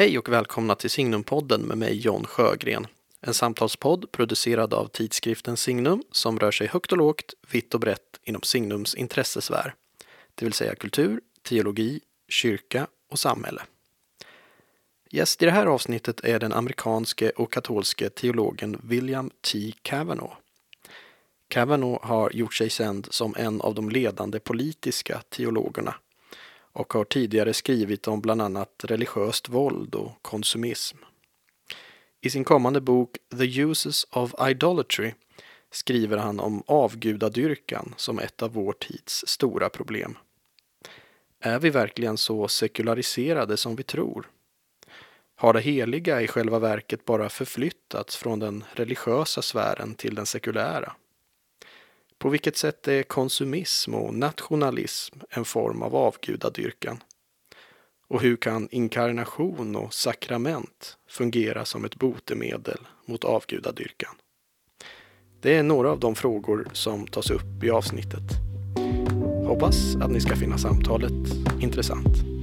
Hej och välkomna till Signumpodden med mig John Sjögren. En samtalspodd producerad av tidskriften Signum som rör sig högt och lågt, vitt och brett inom Signums intressesfär. Det vill säga kultur, teologi, kyrka och samhälle. Gäst i det här avsnittet är den amerikanske och katolske teologen William T. Kavanaugh. Kavanaugh har gjort sig känd som en av de ledande politiska teologerna och har tidigare skrivit om bland annat religiöst våld och konsumism. I sin kommande bok The Uses of Idolatry skriver han om avgudadyrkan som ett av vår tids stora problem. Är vi verkligen så sekulariserade som vi tror? Har det heliga i själva verket bara förflyttats från den religiösa sfären till den sekulära? På vilket sätt är konsumism och nationalism en form av avgudadyrkan? Och hur kan inkarnation och sakrament fungera som ett botemedel mot avgudadyrkan? Det är några av de frågor som tas upp i avsnittet. Hoppas att ni ska finna samtalet intressant.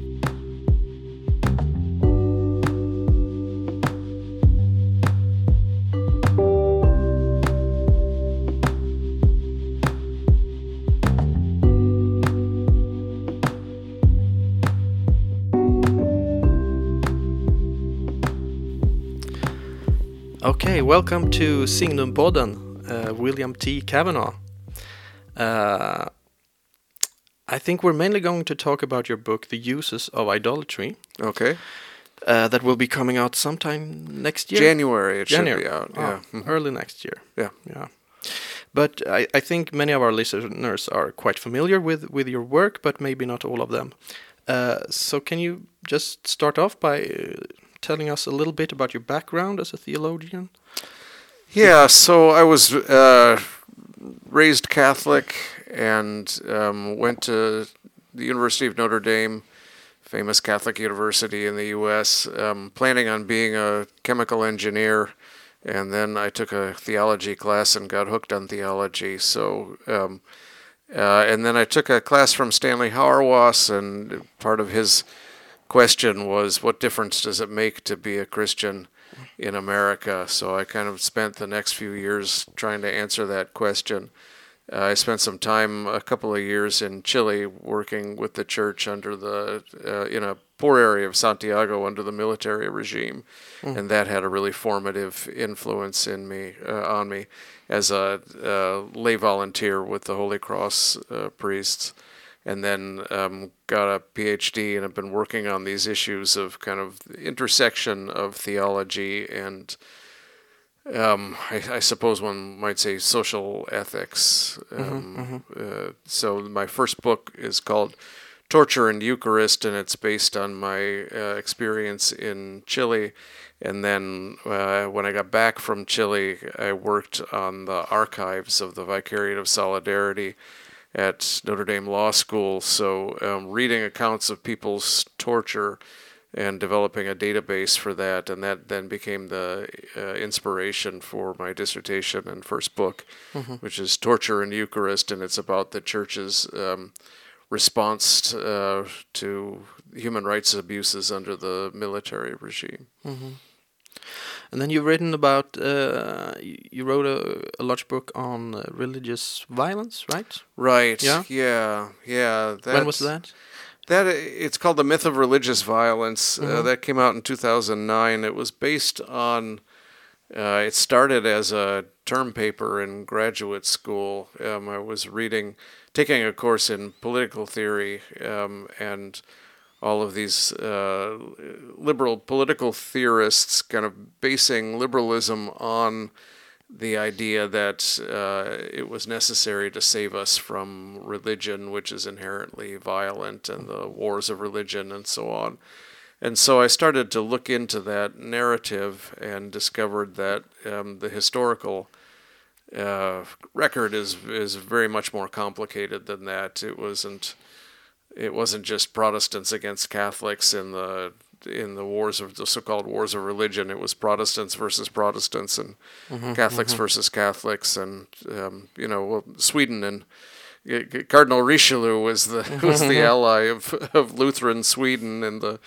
Okay, welcome to Signum Podden, uh, William T. Cavanaugh. Uh, I think we're mainly going to talk about your book, The Uses of Idolatry. Okay. Uh, that will be coming out sometime next year. January it January. should be out. Oh, Yeah. Mhm. early next year. Yeah. yeah. But I, I think many of our listeners are quite familiar with, with your work, but maybe not all of them. Uh, so can you just start off by uh, telling us a little bit about your background as a theologian? Yeah, so I was uh, raised Catholic and um, went to the University of Notre Dame, famous Catholic university in the U.S., um, planning on being a chemical engineer. And then I took a theology class and got hooked on theology. So, um, uh, and then I took a class from Stanley Hauerwas, and part of his question was, what difference does it make to be a Christian in America? So I kind of spent the next few years trying to answer that question. Uh, I spent some time, a couple of years in Chile, working with the church under the uh, in a poor area of Santiago under the military regime, and that had a really formative influence in me uh, on me as a uh, lay volunteer with the Holy Cross uh, priests and then um, got a PhD and have been working on these issues of kind of the intersection of theology and um, I, I suppose one might say social ethics. Um, Uh, so my first book is called Torture and Eucharist, and it's based on my uh, experience in Chile. And then uh, when I got back from Chile, I worked on the archives of the Vicariate of Solidarity at Notre Dame Law School. So, um, reading accounts of people's torture and developing a database for that, and that then became the uh, inspiration for my dissertation and first book, which is Torture and Eucharist, and it's about the church's um, response uh, to human rights abuses under the military regime. And then you've written about, uh, you wrote a, a large book on uh, religious violence, right? Right. Yeah? Yeah. Yeah. when was that? That it's called the myth of religious violence. Uh, that came out in 2009. It was based on. Uh, it started as a term paper in graduate school. Um, I was reading, taking a course in political theory, um, and all of these uh, liberal political theorists kind of basing liberalism on the idea that uh, it was necessary to save us from religion, which is inherently violent, and the wars of religion, and so on. And so I started to look into that narrative and discovered that um, the historical uh, record is is very much more complicated than that. It wasn't it wasn't just Protestants against Catholics in the in the wars of the so-called wars of religion. It was Protestants versus Protestants and Catholics versus Catholics, and um, you know well, Sweden and Cardinal Richelieu was the was the ally of of Lutheran Sweden in the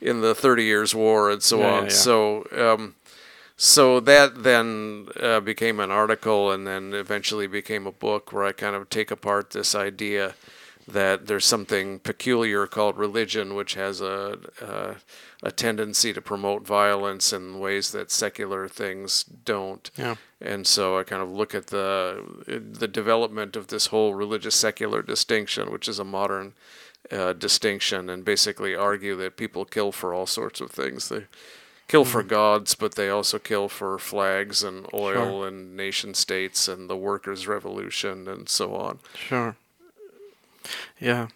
in the Thirty Years' War and so Yeah, on. yeah, yeah. So. Um, so that then uh, became an article and then eventually became a book where I kind of take apart this idea that there's something peculiar called religion, which has a, a, a tendency to promote violence in ways that secular things don't. Yeah. And so I kind of look at the the development of this whole religious secular distinction, which is a modern uh, distinction, and basically argue that people kill for all sorts of things. They kill for gods, but they also kill for flags and oil and nation states and the workers' revolution and so on. Sure. Yeah.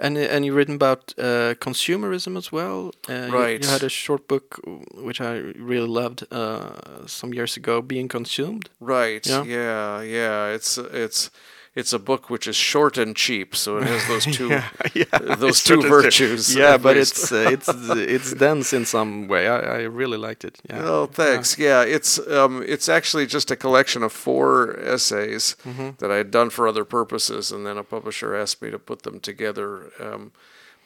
And and you've written about uh, consumerism as well. Uh, you- Right. You, had a short book which I really loved uh, some years ago, "Being Consumed." Right. Yeah. Yeah. Yeah. It's it's it's a book which is short and cheap, so it has those two yeah, those two virtues. Yeah, but least. it's uh, it's it's dense in some way. I, I really liked it. Yeah. Oh, thanks. Yeah, it's um, it's actually just a collection of four essays Mm-hmm. that I had done for other purposes, and then a publisher asked me to put them together. Um,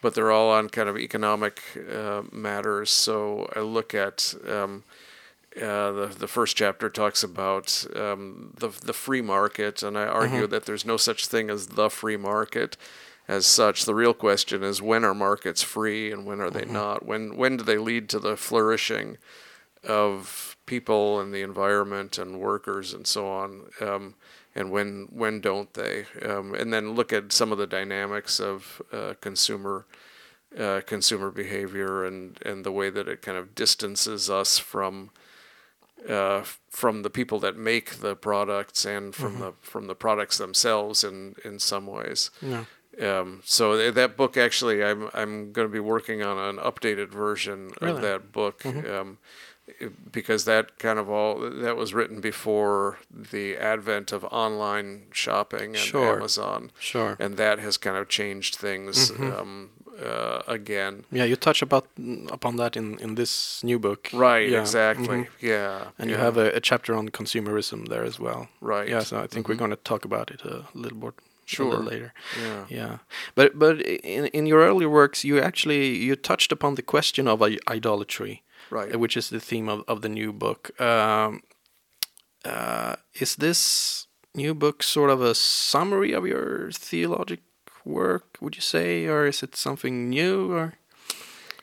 but they're all on kind of economic uh, matters. So I look at um, uh, the the first chapter talks about um, the the free market, and I argue that there's no such thing as the free market. As such, the real question is when are markets free and when are they not? When when do they lead to the flourishing of people and the environment and workers and so on, um, and when when don't they? Um, and then look at some of the dynamics of uh, consumer uh, consumer behavior and and the way that it kind of distances us from uh, from the people that make the products and from the from the products themselves in in some ways. Yeah. Um, so th- that book actually, I'm I'm going to be working on an updated version Really? of that book um, because that kind of all that was written before the advent of online shopping and Sure. Amazon, Sure. and that has kind of changed things um, uh, again. Yeah, you touch about upon that in in this new book. Right, Yeah, exactly. mhm. Yeah, And you have a, a chapter on consumerism there as well. right. Yeah, so I think we're going to talk about it a little more Sure. later. Yeah. Yeah, but but in in your earlier works, you actually you touched upon the question of idolatry, Right. uh, which is the theme of, of the new book. Um, uh, is this new book sort of a summary of your theologic work? Would you say, or is it something new? Or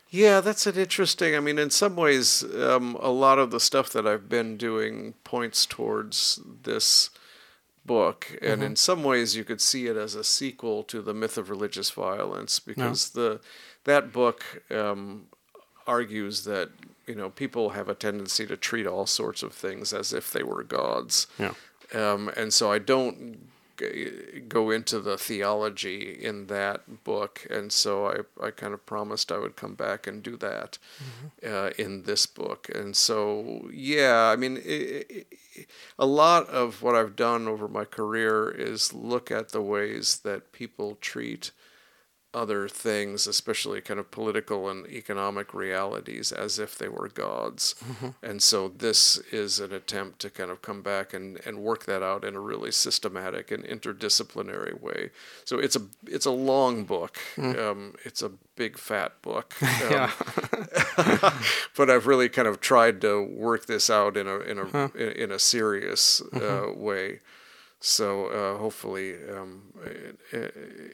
Yeah, that's an interesting. I mean, in some ways, um, a lot of the stuff that I've been doing points towards this book, and in some ways, you could see it as a sequel to the myth of religious violence, because the that book um, argues that you know people have a tendency to treat all sorts of things as if they were gods. yeah, Um, and so I don't go into the theology in that book, and so I, I kind of promised I would come back and do that uh, in this book. And so, yeah, I mean, a lot of what I've done over my career is look at the ways that people treat other things, especially kind of political and economic realities, as if they were gods. And so this is an attempt to kind of come back and, and work that out in a really systematic and interdisciplinary way. So it's a it's a long book. Um, it's a big fat book. Um, yeah, but I've really kind of tried to work this out in a in a in, in a serious uh, way. So uh, hopefully, um, uh, uh,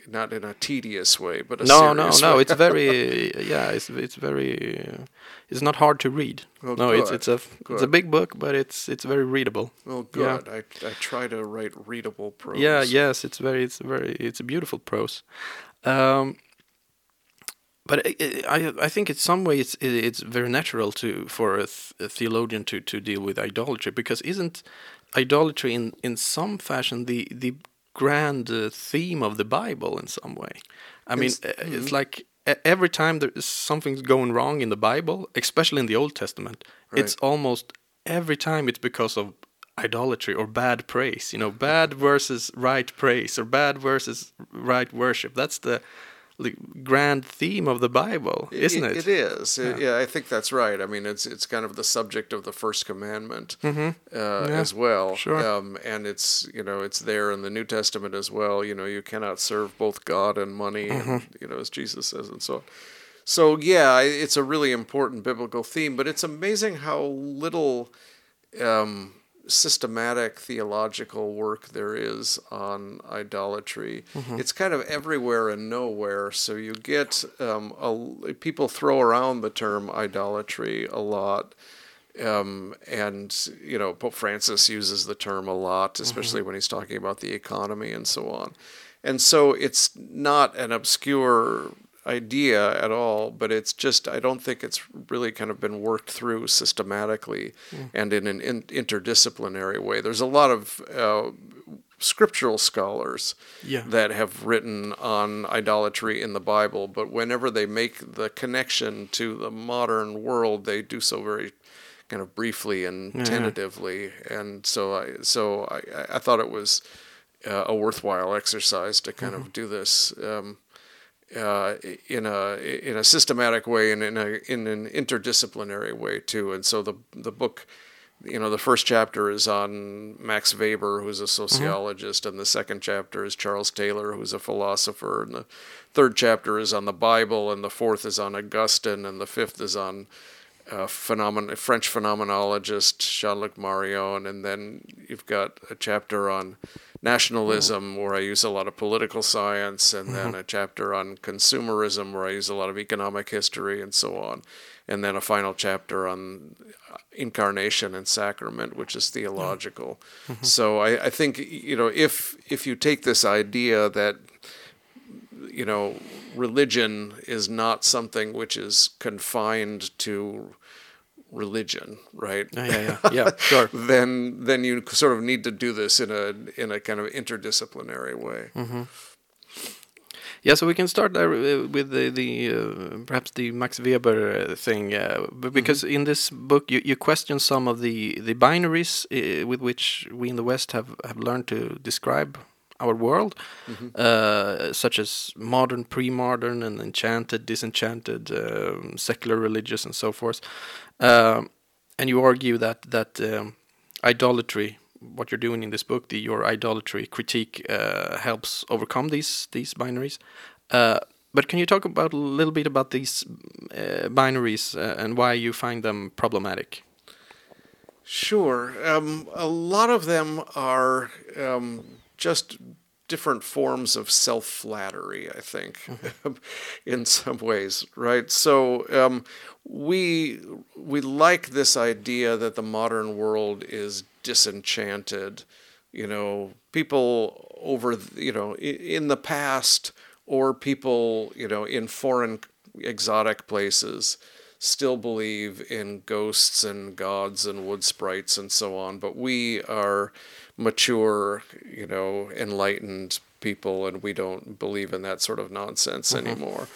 not in a tedious way, but a no, no, no. way. It's very yeah. It's it's very. Uh, it's not hard to read. Well, no, it's good, it's a it's a big book, but it's it's very readable. well, yeah. good. I I try to write readable prose. Yeah, yes, it's very, it's very, it's a beautiful prose. Um, but I, I, I think in some way it's it's very natural to for a, th- a theologian to, to deal with idolatry because isn't idolatry in, in some fashion the the grand uh, theme of the Bible in some way? I mean, It's- uh, it's like every time there is something's going wrong in the Bible, especially in the Old Testament, it's almost every time it's because of idolatry or bad praise. You know, bad versus right praise or bad versus right worship. That's the grand theme of the Bible, isn't it? It is. It- yeah. I think that's right. I mean, it's it's kind of the subject of the first commandment uh, as well. Mm-hmm. sure. Um, and it's you know it's there in the New Testament as well. You know, you cannot serve both God and money, Mm-hmm. and you know as Jesus says, and so on. So yeah, it's a really important biblical theme, but it's amazing how little um, systematic theological work there is on idolatry. It's kind of everywhere and nowhere. So you get um, a, people throw around the term idolatry a lot. Um, and you know Pope Francis uses the term a lot, especially when he's talking about the economy and so on. And so it's not an obscure idea at all, but it's just I don't think it's really kind of been worked through systematically and in an in, interdisciplinary way. There's a lot of uh, scriptural scholars Yeah. that have written on idolatry in the Bible, but whenever they make the connection to the modern world, they do so very kind of briefly and Yeah. tentatively. And so I so I, I thought it was uh, a worthwhile exercise to kind of do this. Um, uh, in a in a systematic way and in a in an interdisciplinary way too. And so the the book, you know, the first chapter is on Max Weber, who's a sociologist, and the second chapter is Charles Taylor, who's a philosopher, and the third chapter is on the Bible, and the fourth is on Augustine, and the fifth is on uh, phenomen- French phenomenologist Jean-Luc Marion, and then you've got a chapter on nationalism mm-hmm. where I use a lot of political science, and then mm-hmm. a chapter on consumerism where I use a lot of economic history and so on, and then a final chapter on uh, incarnation and sacrament, which is theological. Mm-hmm. So I, I think you know if if you take this idea that you know, religion is not something which is confined to religion, right? Yeah, yeah, yeah, yeah, sure. then then you sort of need to do this in a in a kind of interdisciplinary way. Yeah, so we can start there uh, with the, the uh, perhaps the Max Weber uh, thing, uh, b- because in this book you, you question some of the the binaries uh, with which we in the West have have learned to describe our world, uh, such as modern, pre-modern, and enchanted, disenchanted, um, secular, religious, and so forth. Um, and you argue that that um, idolatry, what you're doing in this book, the your idolatry critique, uh, helps overcome these these binaries. Uh, but can you talk about a little bit about these uh, binaries uh, and why you find them problematic? Sure. Um, a lot of them are um, just different forms of self flattery, I think, in some ways, right? So um, we we like this idea that the modern world is disenchanted. You know, people over you know in the past or people you know in foreign exotic places still believe in ghosts and gods and wood sprites and so on, but we are mature, you know, enlightened people, and we don't believe in that sort of nonsense anymore.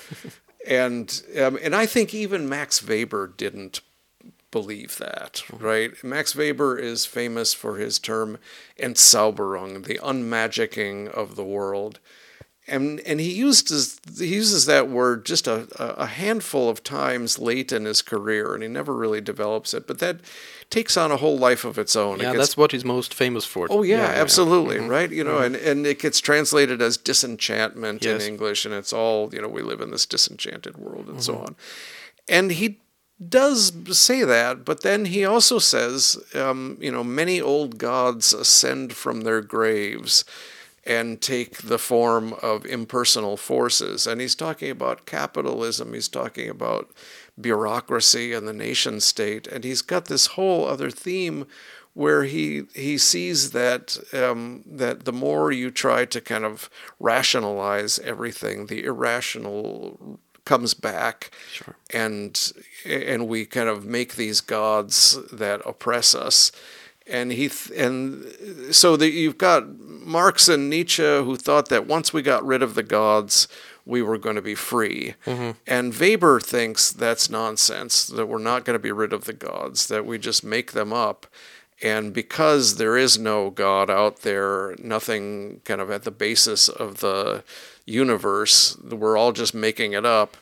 and um, and I think even Max Weber didn't believe that, right? Max Weber is famous for his term Entzauberung, the unmagicking of the world and and he uses he uses that word just a, a handful of times late in his career, and he never really develops it. But that takes on a whole life of its own. It Yeah, gets- that's what he's most famous for. Oh yeah, absolutely, mm-hmm. right? You know, mm-hmm. and and it gets translated as disenchantment Yes. in English, and it's all you know. We live in this disenchanted world, and so mm-hmm. on. And he does say that, but then he also says, um, you know, many old gods ascend from their graves and take the form of impersonal forces. And he's talking about capitalism. He's talking about bureaucracy and the nation state. And he's got this whole other theme where he he sees that um, that the more you try to kind of rationalize everything, the irrational comes back, Sure. and and we kind of make these gods that oppress us. And he th- and so that you've got Marx and Nietzsche who thought that once we got rid of the gods, we were going to be free. Mm-hmm. And Weber thinks that's nonsense, that we're not going to be rid of the gods, that we just make them up. And because there is no God out there, nothing kind of at the basis of the universe, we're all just making it up,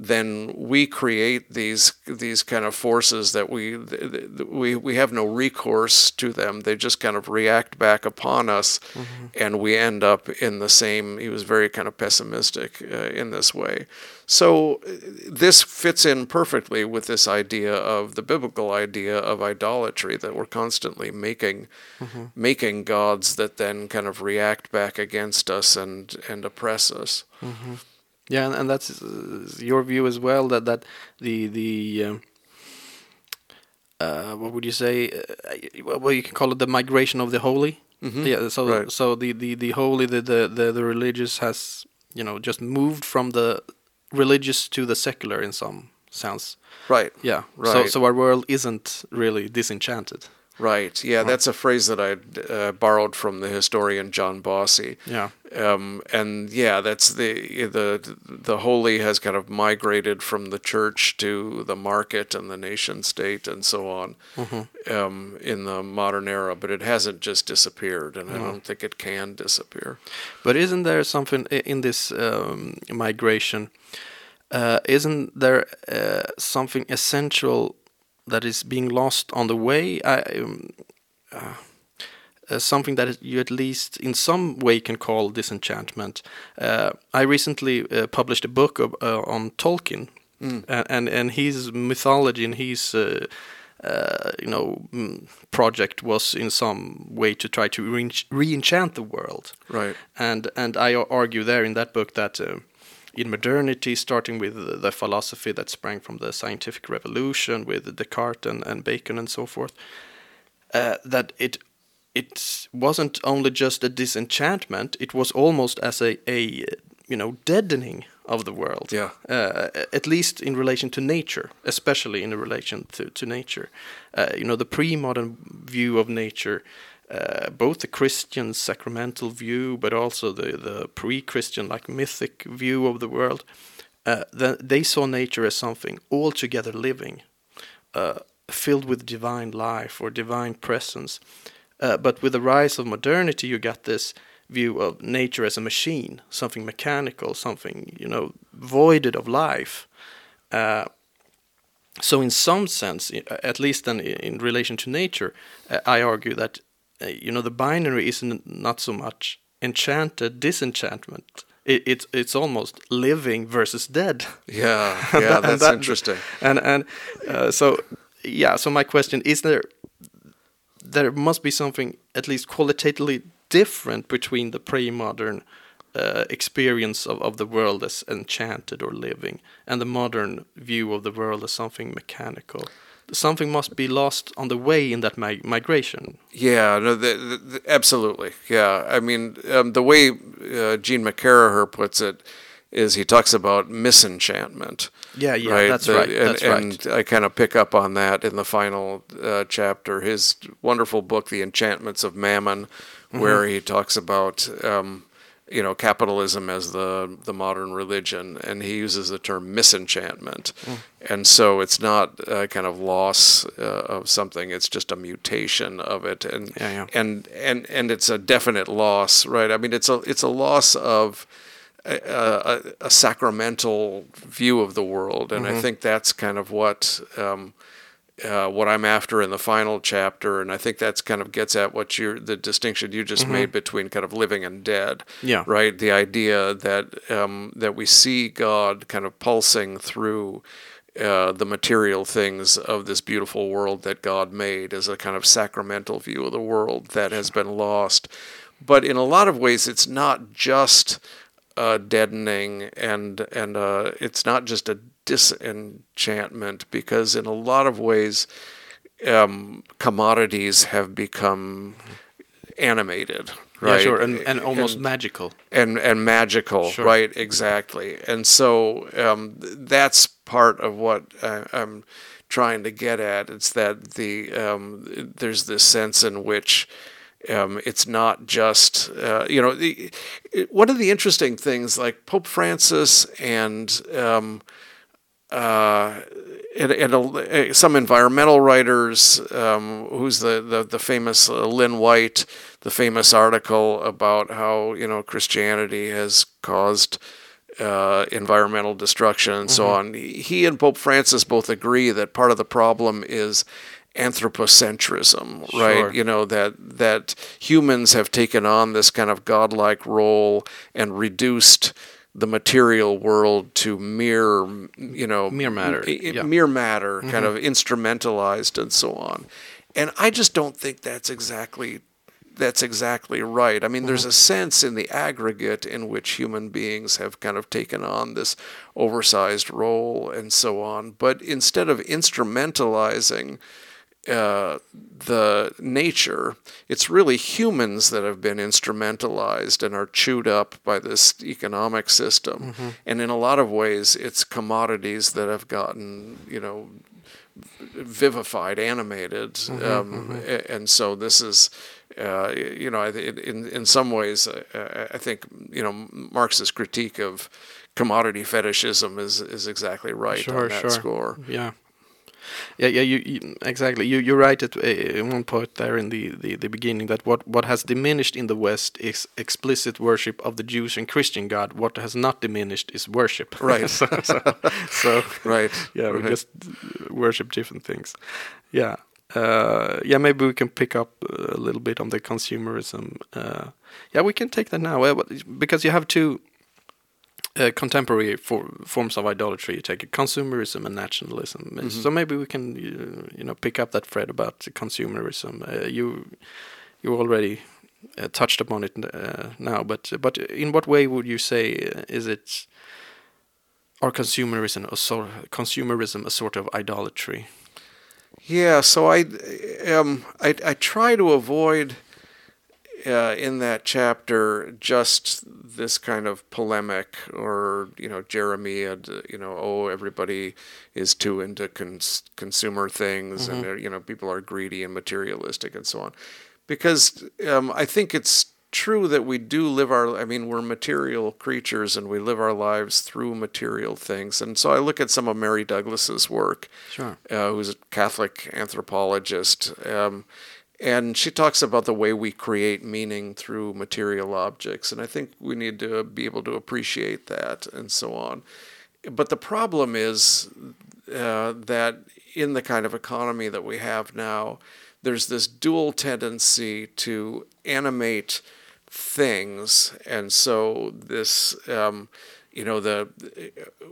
then we create these these kind of forces that we we we have no recourse to them. They just kind of react back upon us, mm-hmm. and we end up in the same. He was very kind of pessimistic uh, in this way. So this fits in perfectly with this idea of the biblical idea of idolatry that we're constantly making mm-hmm. making gods that then kind of react back against us and and oppress us. Mm-hmm. Yeah, and, and that's uh, your view as well that that the the um, uh, what would you say? Uh, well, you can call it the migration of the holy. Mm-hmm. Yeah. So right. so the, the, the holy the, the the the religious has you know just moved from the religious to the secular in some sense. Right. Yeah. Right. So so our world isn't really disenchanted. Right. Yeah, that's a phrase that I uh, borrowed from the historian John Bossy. Yeah. Um, and yeah, that's the the the holy has kind of migrated from the church to the market and the nation state and so on mm-hmm. um, in the modern era, but it hasn't just disappeared, and I don't think it can disappear. But isn't there something in this um, migration? Uh, isn't there uh, something essential that is being lost on the way. I, um, uh, uh, something that you at least in some way can call disenchantment. Uh, I recently uh, published a book of, uh, on Tolkien mm. and and his mythology and his uh, you know mm, project was in some way to try to re- enchant the world. Right. And and I argue there in that book that in modernity, starting with the philosophy that sprang from the scientific revolution with Descartes and, and Bacon and so forth, uh, that it it wasn't only just a disenchantment; it was almost as a, a you know deadening of the world. Yeah. Uh, at least in relation to nature, especially in relation to to nature. Uh, you know, the pre-modern view of nature uh, both the Christian sacramental view, but also the, the pre Christian, like mythic view of the world, uh, the, they saw nature as something altogether living, uh, filled with divine life or divine presence. Uh, but with the rise of modernity, you got this view of nature as a machine, something mechanical, something, you know, voided of life. Uh, so, in some sense, at least then in relation to nature, I argue that you know the binary is not so much enchanted disenchantment. It, it's it's almost living versus dead. Yeah yeah that's that, interesting. And and uh, so yeah so my question is there there must be something at least qualitatively different between the pre-modern uh, experience of, of the world as enchanted or living and the modern view of the world as something mechanical something must be lost on the way in that mi- migration. Yeah, no, the, the, the, absolutely. Yeah, I mean, um, the way uh, Eugene McCarraher puts it is he talks about misenchantment. Yeah, yeah, right? that's right. And, that's and right. I kind of pick up on that in the final uh, chapter, his wonderful book, The Enchantments of Mammon, mm-hmm. where he talks about. Um, you know capitalism as the the modern religion, and he uses the term misenchantment, mm. and so it's not a kind of loss uh, of something; it's just a mutation of it, and yeah, yeah. and and and it's a definite loss, right? I mean, it's a it's a loss of. A, a, a sacramental view of the world, and mm-hmm. I think that's kind of what um, uh, what I'm after in the final chapter, and I think that's kind of gets at what you the distinction you just mm-hmm. made between kind of living and dead. Yeah. Right. The idea that um, that we see God kind of pulsing through. Uh, the material things of this beautiful world that God made as a kind of sacramental view of the world that has been lost. But in a lot of ways, it's not just uh, deadening and and uh, it's not just a disenchantment because in a lot of ways um, commodities have become animated right yeah, sure and, and almost and, magical. And and magical sure. right exactly. And so um, that's part of what I, am trying to get at. It's that the um, there's this sense in which um, it's not just uh, you know the, it, one of the interesting things like Pope Francis and um, uh, and, and a, some environmental writers, um, who's the, the, the famous uh, Lynn White, the famous article about how you know Christianity has caused uh, environmental destruction and so on. He and Pope Francis both agree that part of the problem is anthropocentrism, right? Sure. You know that that humans have taken on this kind of godlike role and reduced the material world to mere, you know, Mere matter, i- yeah. mere matter, mm-hmm. kind of instrumentalized and so on. And I just don't think that's exactly that's exactly right. I mean, there's mm-hmm. a sense in the aggregate in which human beings have kind of taken on this oversized role and so on. But instead of instrumentalizing uh, the nature, it's really humans that have been instrumentalized and are chewed up by this economic system. And in a lot of ways, it's commodities that have gotten, you know, vivified, animated, um, a- and so this is, uh, you know, in in some ways, uh, I think you know Marx's critique of commodity fetishism is is exactly right Sure, on that sure. score. Yeah. Yeah, yeah, you, you exactly. You you're right at uh, one point there in the, the, the beginning that what, what has diminished in the West is explicit worship of the Jewish and Christian God. What has not diminished is worship. Right. so, so, so Right. yeah, we just worship different things. Yeah. Uh, yeah, maybe we can pick up a little bit on the consumerism. Uh, yeah, we can take that now but- because you have two uh, contemporary for, forms of idolatry. You take consumerism and nationalism. Mm-hmm. So maybe we can, uh, you know, pick up that thread about consumerism. Uh, you you already uh, touched upon it uh, now, but but in what way would you say uh, is it? Or consumerism, a sort consumerism, a sort of idolatry. Yeah, so I, um, I, I try to avoid uh, in that chapter just this kind of polemic or you know jeremy uh, you know, oh everybody is too into cons- consumer things and uh, you know people are greedy and materialistic and so on, because um, I think it's true that we do live our i mean we're material creatures and we live our lives through material things and so i look at some of mary douglas's work Sure. uh, who's a Catholic anthropologist. Um, and she talks about the way we create meaning through material objects. And I think we need to be able to appreciate that and so on. But the problem is uh, that in the kind of economy that we have now, there's this dual tendency to animate things. And so this, um, you know, the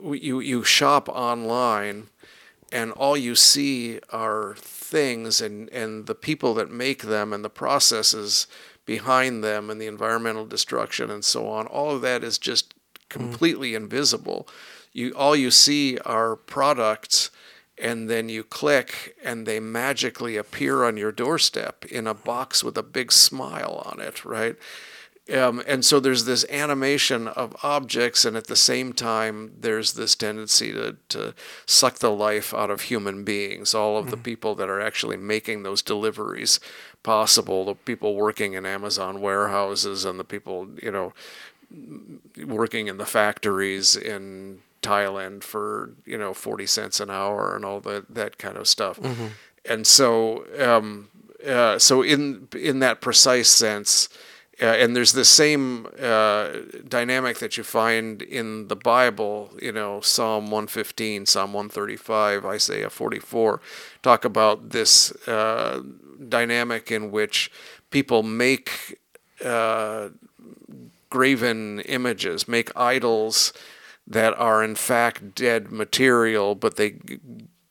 you you shop online and all you see are things and, and the people that make them and the processes behind them and the environmental destruction and so on all of that is just mm. completely invisible. You all you see are products and then you click and they magically appear on your doorstep in a box with a big smile on it right um, and so there's this animation of objects, and at the same time, there's this tendency to, to suck the life out of human beings. All of the people that are actually making those deliveries possible, the people working in Amazon warehouses, and the people, you know, working in the factories in Thailand for you know 40 cents an hour and all that that kind of stuff. And so um, uh, so in in that precise sense, uh, and there's the same uh, dynamic that you find in the Bible, you know, Psalm 115, Psalm 135, Isaiah 44, talk about this uh, dynamic in which people make uh, graven images, make idols that are in fact dead material, but they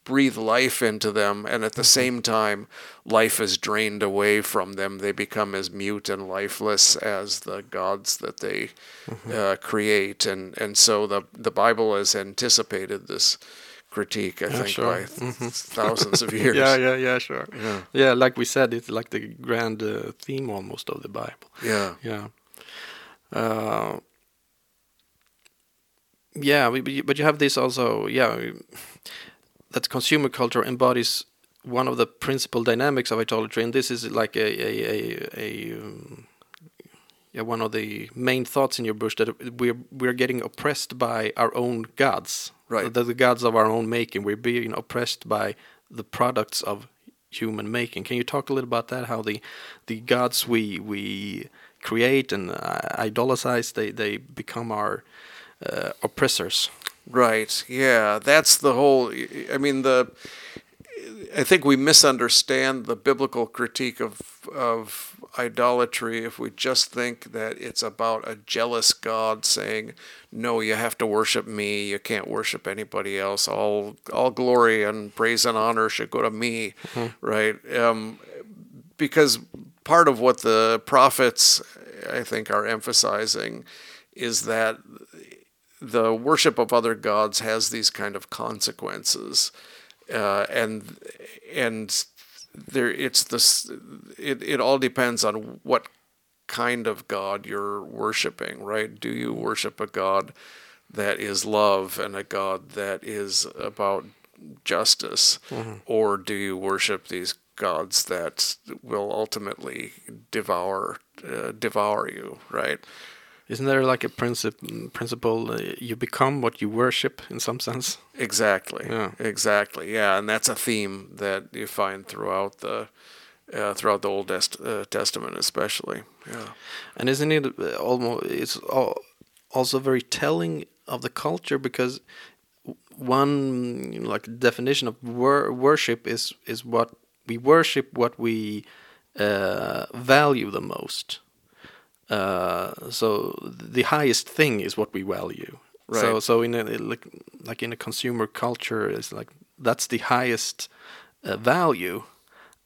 breathe life into them, and at the same time, life is drained away from them. They become as mute and lifeless as the gods that they uh, create, and and so the the Bible has anticipated this critique, I think, sure. by th- thousands of years. Yeah, yeah, yeah, sure. Yeah. Yeah, like we said, it's like the grand uh, theme almost of the Bible. yeah. Yeah. Uh, yeah, we- but you have this also, yeah, that consumer culture embodies one of the principal dynamics of idolatry, and this is like a a a, a um, yeah one of the main thoughts in your bush that we're we're getting oppressed by our own gods, Right. The, the gods of our own making. We're being oppressed by the products of human making. Can you talk a little about that? How the the gods we we create and uh, idolize they they become our uh, oppressors. Right. Yeah, that's the whole. I mean, the. I think we misunderstand the biblical critique of of idolatry if we just think that it's about a jealous God saying, "No, you have to worship me. You can't worship anybody else. All all glory and praise and honor should go to me." Right? Um, because part of what the prophets, I think, are emphasizing is that the worship of other gods has these kind of consequences, uh, and and there it's this it, it all depends on what kind of god you're worshiping right? Do you worship a god that is love and a god that is about justice? Or do you worship these gods that will ultimately devour uh, devour you right Isn't there like a princip- principle? Uh, you become what you worship, in some sense. Exactly. Yeah. Exactly. Yeah, and that's a theme that you find throughout the uh, throughout the Old Test- uh, Testament, especially. Yeah. And isn't it almost? It's also very telling of the culture because one you know, like definition of wor- worship is is what we worship, what we uh, value the most. Uh, so the highest thing is what we value. So Right. so in a like, like in a consumer culture, it's like that's the highest uh, value,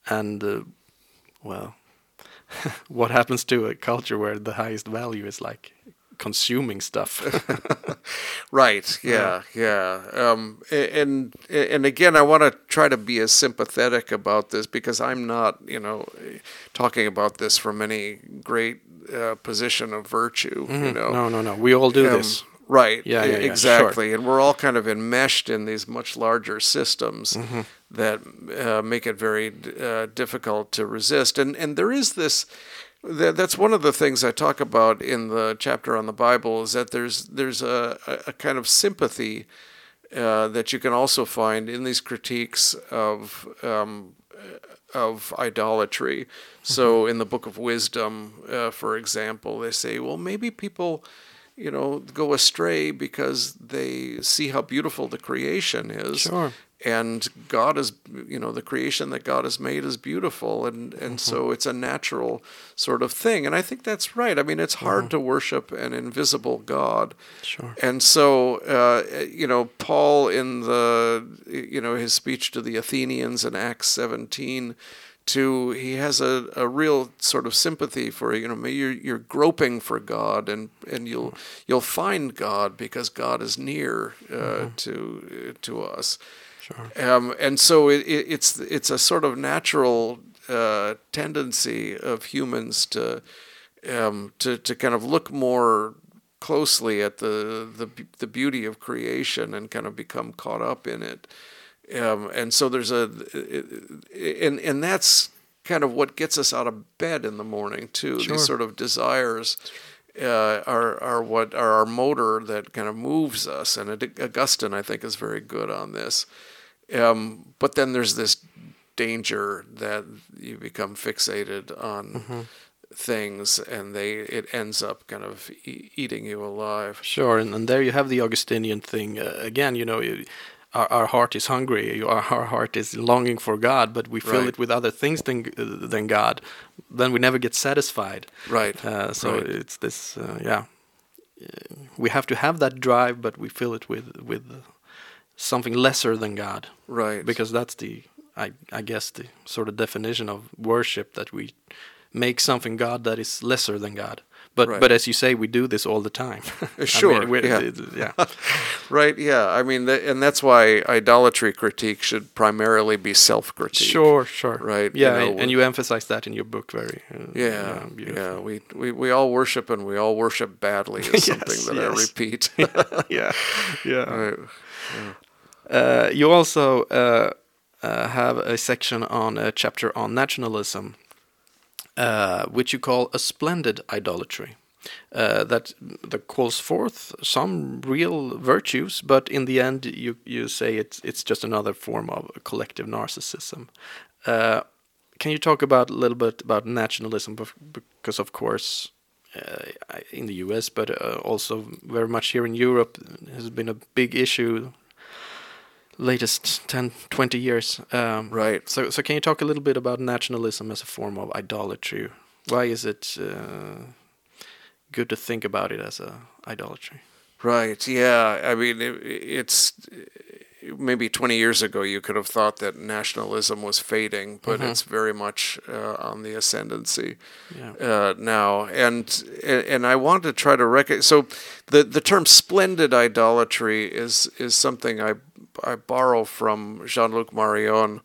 and uh, well, what happens to a culture where the highest value is like consuming stuff? Right. Yeah. Yeah. Um, and and again, I want to try to be as sympathetic about this because I'm not, you know, talking about this from any great uh, position of virtue. You know. no, no, no. We all do Um, this. Right. Yeah, yeah, yeah, exactly. And we're all kind of enmeshed in these much larger systems Mm-hmm. that uh, make it very uh, difficult to resist. And and there is this. That, that's one of the things I talk about in the chapter on the Bible is that there's there's a, a, a kind of sympathy uh, that you can also find in these critiques of um, of idolatry. So in the Book of Wisdom, uh, for example, they say, well, maybe people, you know, go astray because they see how beautiful the creation is. Sure. And God is, you know, the creation that God has made is beautiful, and and so it's a natural sort of thing. And I think that's right. I mean, it's hard to worship an invisible God. Sure. And so, uh, you know, Paul in the, you know, his speech to the Athenians in Acts 17, to he has a, a real sort of sympathy for you know you're you're groping for God and and you'll you'll find God because God is near uh, to to us. Sure. Um, and so it, it, it's it's a sort of natural uh, tendency of humans to um, to to kind of look more closely at the the the beauty of creation and kind of become caught up in it. Um, and so there's a and and that's kind of what gets us out of bed in the morning too. Sure. These sort of desires uh, are are what are our motor that kind of moves us. And Augustine, I think, is very good on this. Um, but then there's this danger that you become fixated on things, and they it ends up kind of e- eating you alive. Sure, and, and there you have the Augustinian thing uh, again. You know, our, our heart is hungry. Our, our heart is longing for God, but we fill Right. it with other things than uh, than God. Then we never get satisfied. Right. Uh, so Right. it's this, uh, yeah. Uh, We have to have that drive, but we fill it with with something lesser than God, Right. because that's the, I I guess the sort of definition of worship that we make something God that is lesser than God. But Right. but as you say, we do this all the time. Sure, we're- yeah. yeah. Right. Yeah. I mean, th- and that's why idolatry critique should primarily be self-critique. Sure, sure. Right, you Yeah, know, and- you emphasize that in your book very. Uh, Yeah, beautiful. yeah. We, we we all worship and we all worship badly is something Yes, that I repeat. yeah, yeah. Right. Uh, you also uh, uh, have a section on a chapter on nationalism, uh, which you call a splendid idolatry. Uh, that that calls forth some real virtues, but in the end, you you say it's it's just another form of collective narcissism. Uh, can you talk about a little bit about nationalism? Because of course, uh, in the U.S., but uh, also very much here in Europe, has been a big issue latest 10, 20 years. Um, Right. So, so can you talk a little bit about nationalism as a form of idolatry? Why is it uh, good to think about it as a idolatry? Right. Yeah. I mean, it, it's maybe 20 years ago you could have thought that nationalism was fading, but it's very much uh, on the ascendancy Yeah. uh, now. And and I want to try to recognize. So the the term splendid idolatry is is something I I borrow from Jean Luc Marion,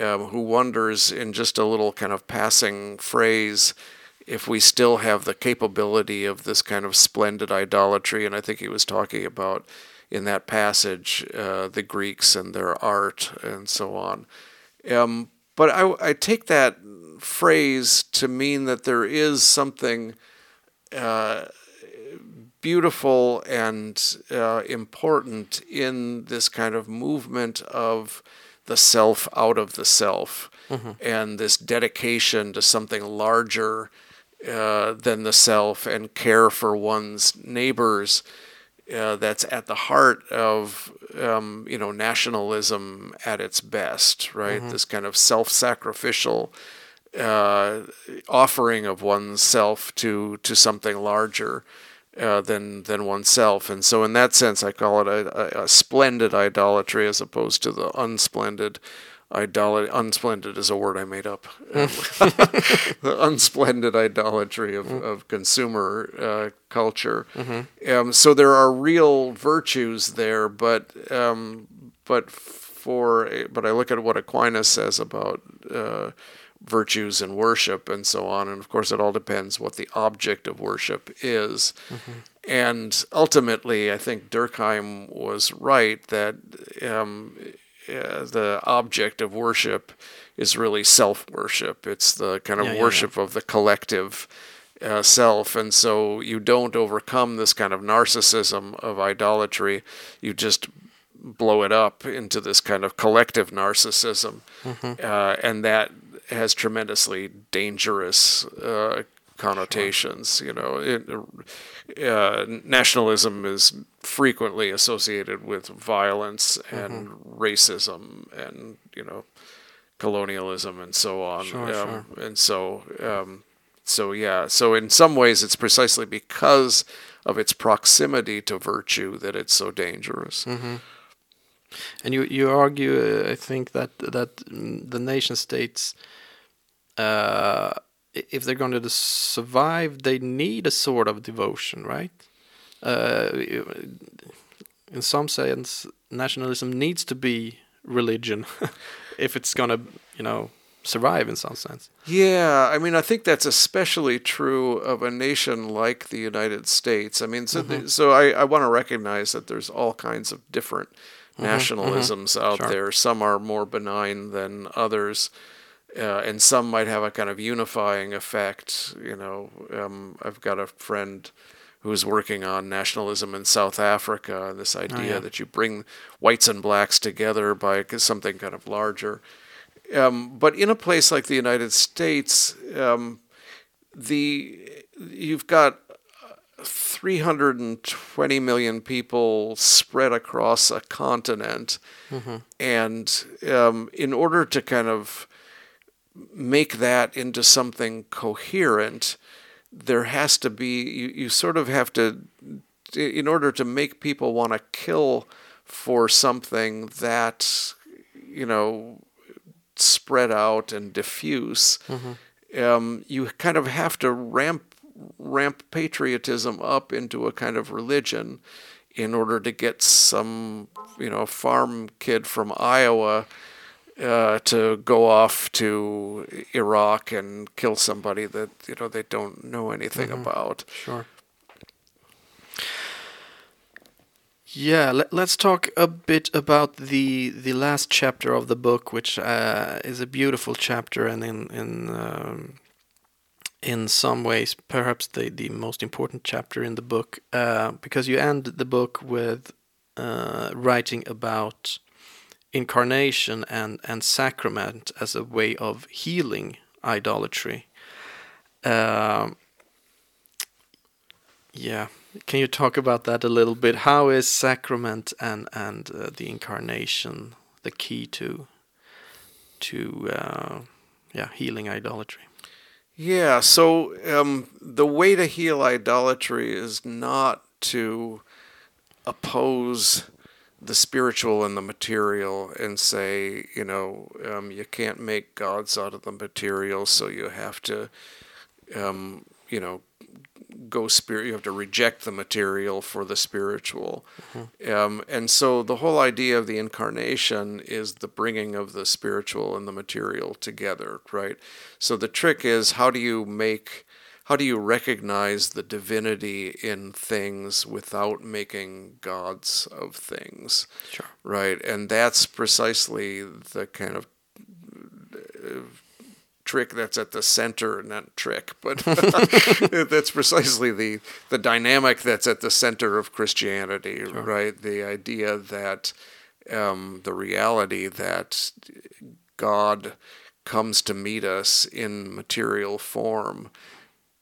um, who wonders in just a little kind of passing phrase if we still have the capability of this kind of splendid idolatry. And I think he was talking about in that passage uh, the Greeks and their art and so on. Um, but I, I take that phrase to mean that there is something uh, beautiful and uh, important in this kind of movement of the self out of the self and this dedication to something larger uh, than the self and care for one's neighbors uh, that's at the heart of um, you know nationalism at its best, right? This kind of self-sacrificial uh, offering of oneself to to something larger uh, than than oneself, and so in that sense, I call it a, a, a splendid idolatry as opposed to the unsplendid. Idolatry, unsplendid is a word I made up. the unsplendid idolatry of, of consumer uh, culture. Um, so there are real virtues there, but um, but for but I look at what Aquinas says about uh, virtues and worship and so on, and of course it all depends what the object of worship is. And ultimately, I think Durkheim was right that um, uh, the object of worship is really self worship. It's the kind of Yeah, yeah, yeah. worship of the collective uh, self. And so you don't overcome this kind of narcissism of idolatry. You just blow it up into this kind of collective narcissism. Uh, and that has tremendously dangerous uh, connotations. You know, it, uh, nationalism is frequently associated with violence and racism and, you know, colonialism and so on. Sure, um, And so, um, so yeah. So in some ways, it's precisely because of its proximity to virtue that it's so dangerous. And you you argue, uh, I think that that the nation states, uh, if they're going to survive, they need a sort of devotion, right? Uh, in some sense, nationalism needs to be religion if it's going to, you know, survive in some sense. Yeah, I mean, I think that's especially true of a nation like the United States. I mean, so, th- mm-hmm. so I, I want to recognize that there's all kinds of different mm-hmm, mm-hmm. nationalisms out Sure. there. Some are more benign than others, uh, and some might have a kind of unifying effect. You know, um, I've got a friend who's working on nationalism in South Africa, and this idea yeah. that you bring whites and blacks together by something kind of larger. Um, but in a place like the United States, um, the you've got 320 million people spread across a continent, and um, in order to kind of make that into something coherent, there has to be you, you sort of have to in order to make people want to kill for something that you know spread out and diffuse um, you kind of have to ramp ramp patriotism up into a kind of religion in order to get some you know farm kid from Iowa uh, to go off to Iraq and kill somebody that you know they don't know anything about. Sure. Yeah, let, let's talk a bit about the the last chapter of the book, which uh, is a beautiful chapter, and in in um, in some ways perhaps the the most important chapter in the book, uh, because you end the book with uh, writing about incarnation and and sacrament as a way of healing idolatry. Um, Yeah. Can you talk about that a little bit? How is sacrament and and uh, the incarnation the key to to uh, yeah healing idolatry? Yeah, so um, the way to heal idolatry is not to oppose the spiritual and the material and say, you know, um, you can't make gods out of the material, so you have to, um, you know, go spirit. You have to reject the material for the spiritual, um, and so the whole idea of the incarnation is the bringing of the spiritual and the material together, right? So the trick is how do you make how do you recognize the divinity in things without making gods of things? Sure. Right. And that's precisely the kind of uh, trick that's at the center, not trick, but that's precisely the, the dynamic that's at the center of Christianity, right? The idea that um, the reality that God comes to meet us in material form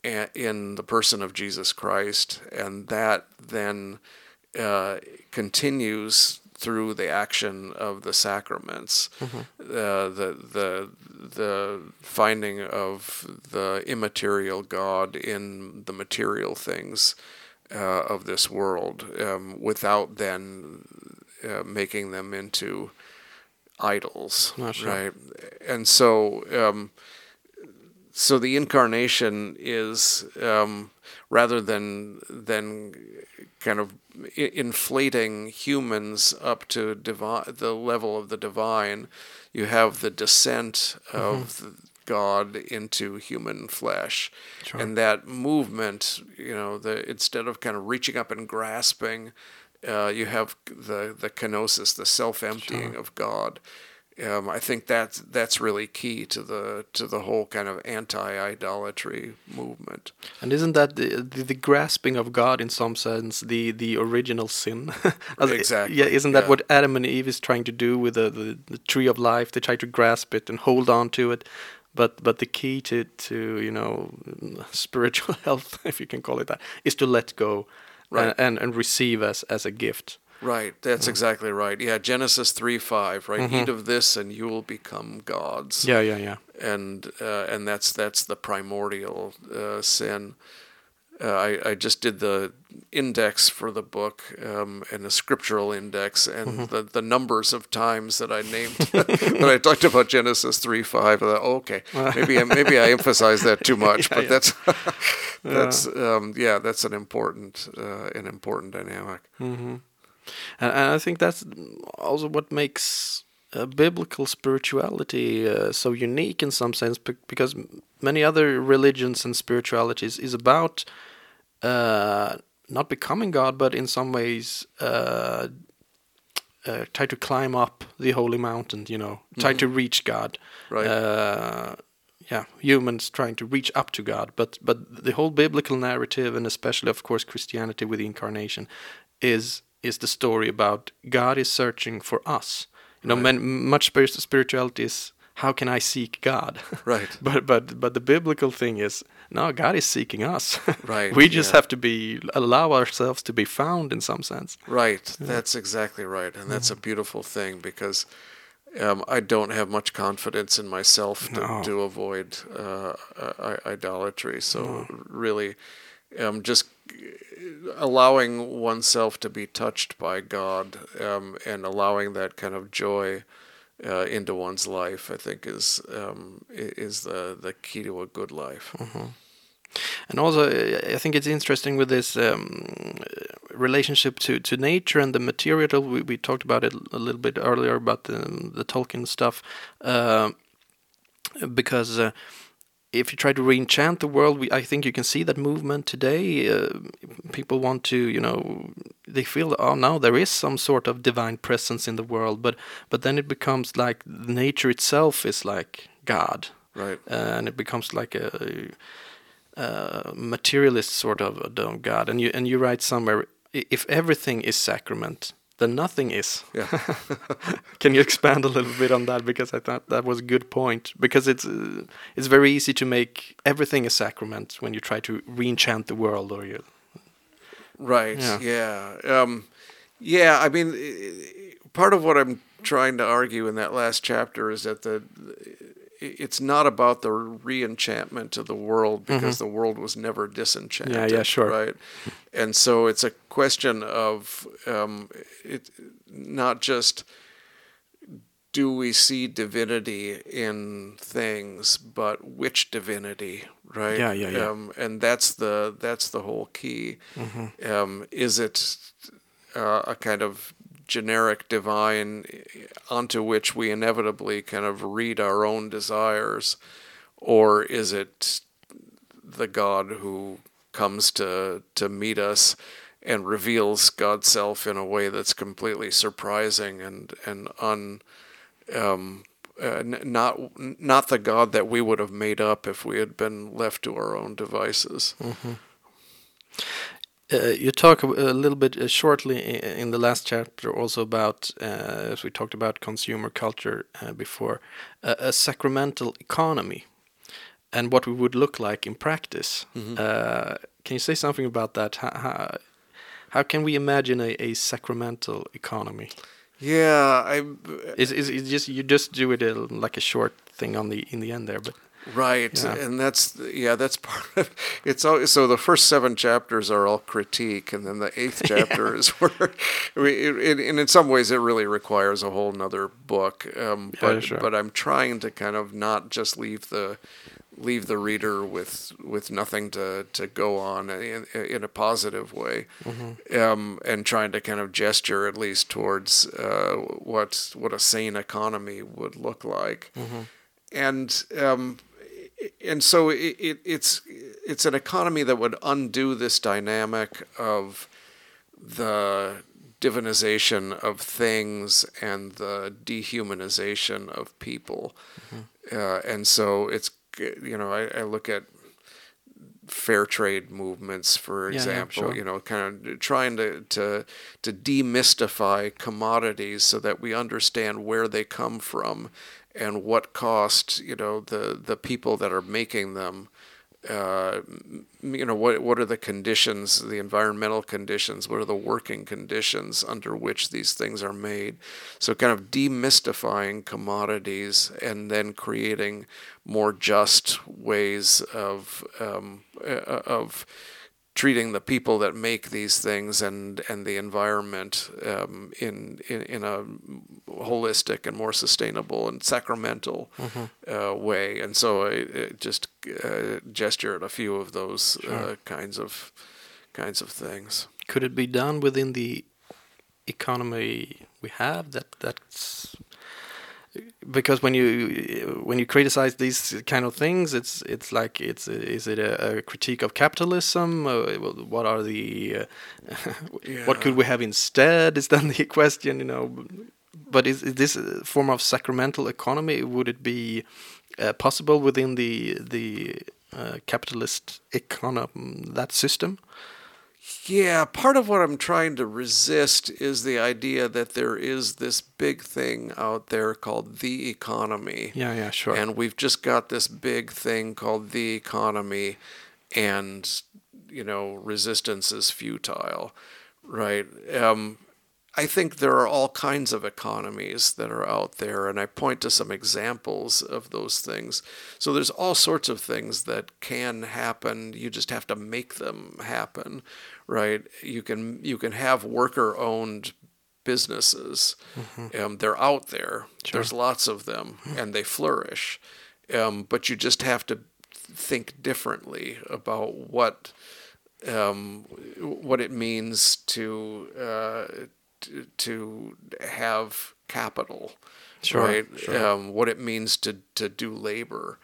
in the person of Jesus Christ, and that then uh, continues through the action of the sacraments, uh, the the the finding of the immaterial God in the material things uh, of this world, um, without then uh, making them into idols, sure. right? And so. Um, so the incarnation is um, rather than than kind of inflating humans up to the level of the divine, you have the descent of the God into human flesh, Sure. and that movement, you know, the instead of kind of reaching up and grasping, uh, you have the the kenosis, the self emptying of God. Um, I think that's that's really key to the to the whole kind of anti-idolatry movement. And isn't that the, the, the grasping of God in some sense the the original sin? Exactly, Yeah, isn't that yeah. what Adam and Eve is trying to do with the, the, the tree of life? They try to grasp it and hold on to it. But but the key to to you know spiritual health, if you can call it that, is to let go Right. and, and and receive as as a gift. Right, that's exactly right. Yeah, Genesis three five. Right, eat of this and you will become gods. Yeah, yeah, yeah. and uh, and that's that's the primordial uh, sin. Uh, I I just did the index for the book um, and a scriptural index and the, the numbers of times that I named that I talked about Genesis three five. I thought, okay, maybe I, maybe I emphasized that too much, but yeah. that's that's um, yeah, that's an important uh, an important dynamic. And, and I think that's also what makes uh, biblical spirituality uh, so unique in some sense, because many other religions and spiritualities is about uh, not becoming God, but in some ways uh, uh, try to climb up the holy mountain. You know, try to reach God. Right. Uh, yeah, humans trying to reach up to God, but but the whole biblical narrative, and especially of course Christianity with the incarnation, is is the story about God is searching for us. You know, Right. man, much spirit- spirituality is how can I seek God? Right. but but but the biblical thing is no, God is seeking us. Right, we just yeah. have to be allow ourselves to be found in some sense. Right. That's exactly right, and that's a beautiful thing because um, I don't have much confidence in myself to, No. to avoid uh, idolatry. So really, um, just allowing oneself to be touched by God um, and allowing that kind of joy. Uh, into one's life, I think, is um, is the, the key to a good life. And also, I think it's interesting with this um, relationship to, to nature and the material. We, we talked about it a little bit earlier about the, the Tolkien stuff, uh, because uh, if you try to re-enchant the world, we, I think you can see that movement today. Uh, people want to, you know, they feel, oh, now there is some sort of divine presence in the world, but but then it becomes like nature itself is like God Right. and it becomes like a, a materialist sort of a god. And you and you write somewhere, if everything is sacrament, then nothing is. Yeah. Can you expand a little bit on that? Because I thought that was a good point. Because it's uh, it's very easy to make everything a sacrament when you try to re-enchant the world, or you. Right. Yeah. Yeah. Um, yeah. I mean, part of what I'm trying to argue in that last chapter is that the it's not about the re-enchantment of the world because the world was never disenchanted. Mm-hmm. yeah, sure. Right. And so it's a question of um, it not just do we see divinity in things, but which divinity, right? Yeah, yeah, yeah. Um, and that's the that's the whole key. Mm-hmm. Um, is it uh, a kind of generic divine onto which we inevitably kind of read our own desires, or is it the God who comes to to meet us and reveals God's self in a way that's completely surprising and and un um, uh, not not the God that we would have made up if we had been left to our own devices. Uh, you talk a a little bit uh, shortly in the last chapter also about, uh, as we talked about consumer culture uh, before, uh, a sacramental economy and what we would look like in practice. Uh, can you say something about that? How, how, how can we imagine a, a sacramental economy? Yeah, I Is is just you just do it uh, like a short thing on the in the end there, but Right, Yeah. and that's yeah, that's part of it's. All, so the first seven chapters are all critique, and then the eighth chapter is where, I mean, it, and in some ways, it really requires a whole nother book. Um, Yeah, but sure. but I'm trying to kind of not just leave the leave the reader with with nothing to, to go on in, in a positive way, um, and trying to kind of gesture at least towards uh, what what a sane economy would look like, and um, and so it, it, it's it's an economy that would undo this dynamic of the divinization of things and the dehumanization of people, uh, and so it's you know I, I look at fair trade movements, for Yeah, yeah, example, sure. you know, kind of trying to, to to demystify commodities so that we understand where they come from and what cost, you know, the the people that are making them. Uh, you know what what are the conditions the environmental conditions what are the working conditions under which these things are made so kind of demystifying commodities and then creating more just ways of um, uh, of treating the people that make these things and and the environment um, in, in in a holistic and more sustainable and sacramental uh, way. And so I, I just uh, gesture at a few of those uh, kinds of kinds of things. could it be done within the economy we have that that's because when you when you criticize these kind of things it's it's like it's is it a, a critique of capitalism? Uh, what are the uh, what could we have instead is then the question you know. But is, is this a form of sacramental economy? Would it be uh, possible within the the uh, capitalist economy that system Yeah, part of what I'm trying to resist is the idea that there is this big thing out there called the economy. yeah yeah sure And we've just got this big thing called the economy, and, you know, resistance is futile, right? Um, I think there are all kinds of economies that are out there, and I point to some examples of those things. So there's all sorts of things that can happen. You just have to make them happen, right? You can you can have worker-owned businesses. Um, they're out there. There's lots of them, and they flourish. Um, but you just have to think differently about what um, what it means to uh, to, to have capital, Sure, right? sure. Um, what it means to to do labor,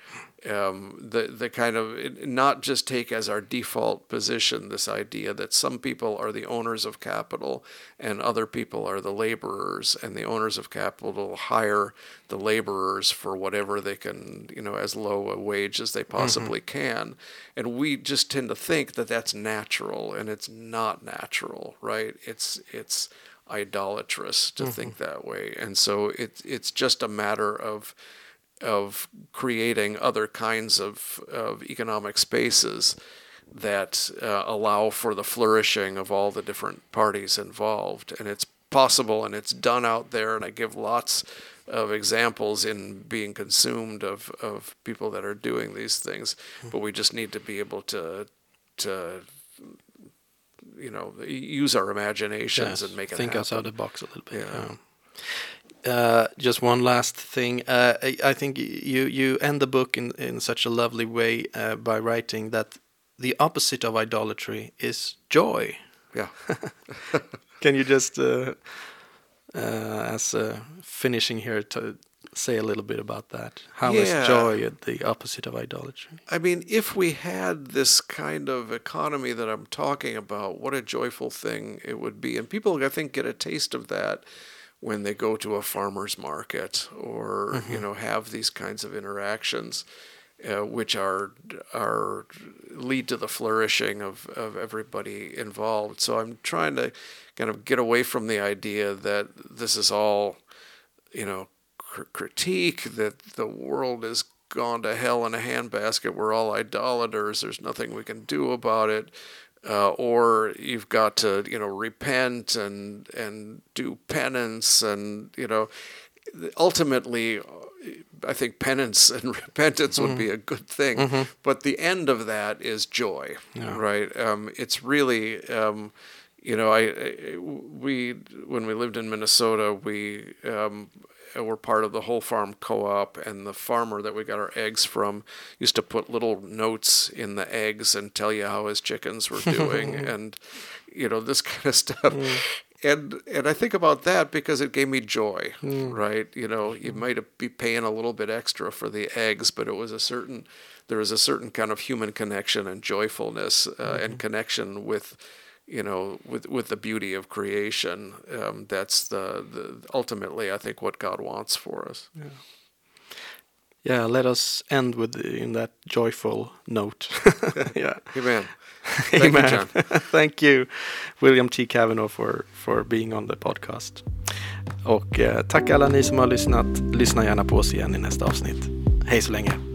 um, the the kind of not just take as our default position this idea that some people are the owners of capital and other people are the laborers, and the owners of capital hire the laborers for whatever they can, you know, as low a wage as they possibly can, and we just tend to think that that's natural, and it's not natural, right? It's it's idolatrous to think that way, and so it it's just a matter of of creating other kinds of, of economic spaces that uh, allow for the flourishing of all the different parties involved. And it's possible and it's done out there. And I give lots of examples in being consumed of, of people that are doing these things. But we just need to be able to, to you know, use our imaginations Yes, and make it think happen. outside the box a little bit. Yeah. yeah. Uh, just one last thing. Uh, I, I think you you end the book in in such a lovely way uh, by writing that the opposite of idolatry is joy. Yeah. Can you just, uh, uh, as finishing here, to say a little bit about that? How is Yeah. joy the opposite of idolatry? I mean, if we had this kind of economy that I'm talking about, what a joyful thing it would be. And people, I think, get a taste of that when they go to a farmer's market or, you know, have these kinds of interactions. Uh, which are are lead to the flourishing of, of everybody involved. So I'm trying to kind of get away from the idea that this is all, you know, cr- critique that the world has gone to hell in a handbasket. We're all idolaters. There's nothing we can do about it. Uh, or you've got to, you know, repent and and do penance, and you know, ultimately, I think penance and repentance would be a good thing. But the end of that is joy, right? Um, it's really. Um, you know, I, I we when we lived in Minnesota, we um, were part of the whole farm co-op, and the farmer that we got our eggs from used to put little notes in the eggs and tell you how his chickens were doing, and you know this kind of stuff. Mm. And and I think about that because it gave me joy, mm. right? You know, you mm. might be paying a little bit extra for the eggs, but it was a certain there was a certain kind of human connection and joyfulness uh, and mm-hmm. connection with you know, with with the beauty of creation. Um, that's the, the ultimately, I think, what God wants for us. Yeah, Yeah. let us end with the, in that joyful note. yeah. Amen. Thank you, Amen. John. Thank you, William T. Cavanaugh, for, for being on the podcast. Och eh, tack alla ni som har lyssnat. Lyssna gärna på oss igen i nästa avsnitt. Hej så länge.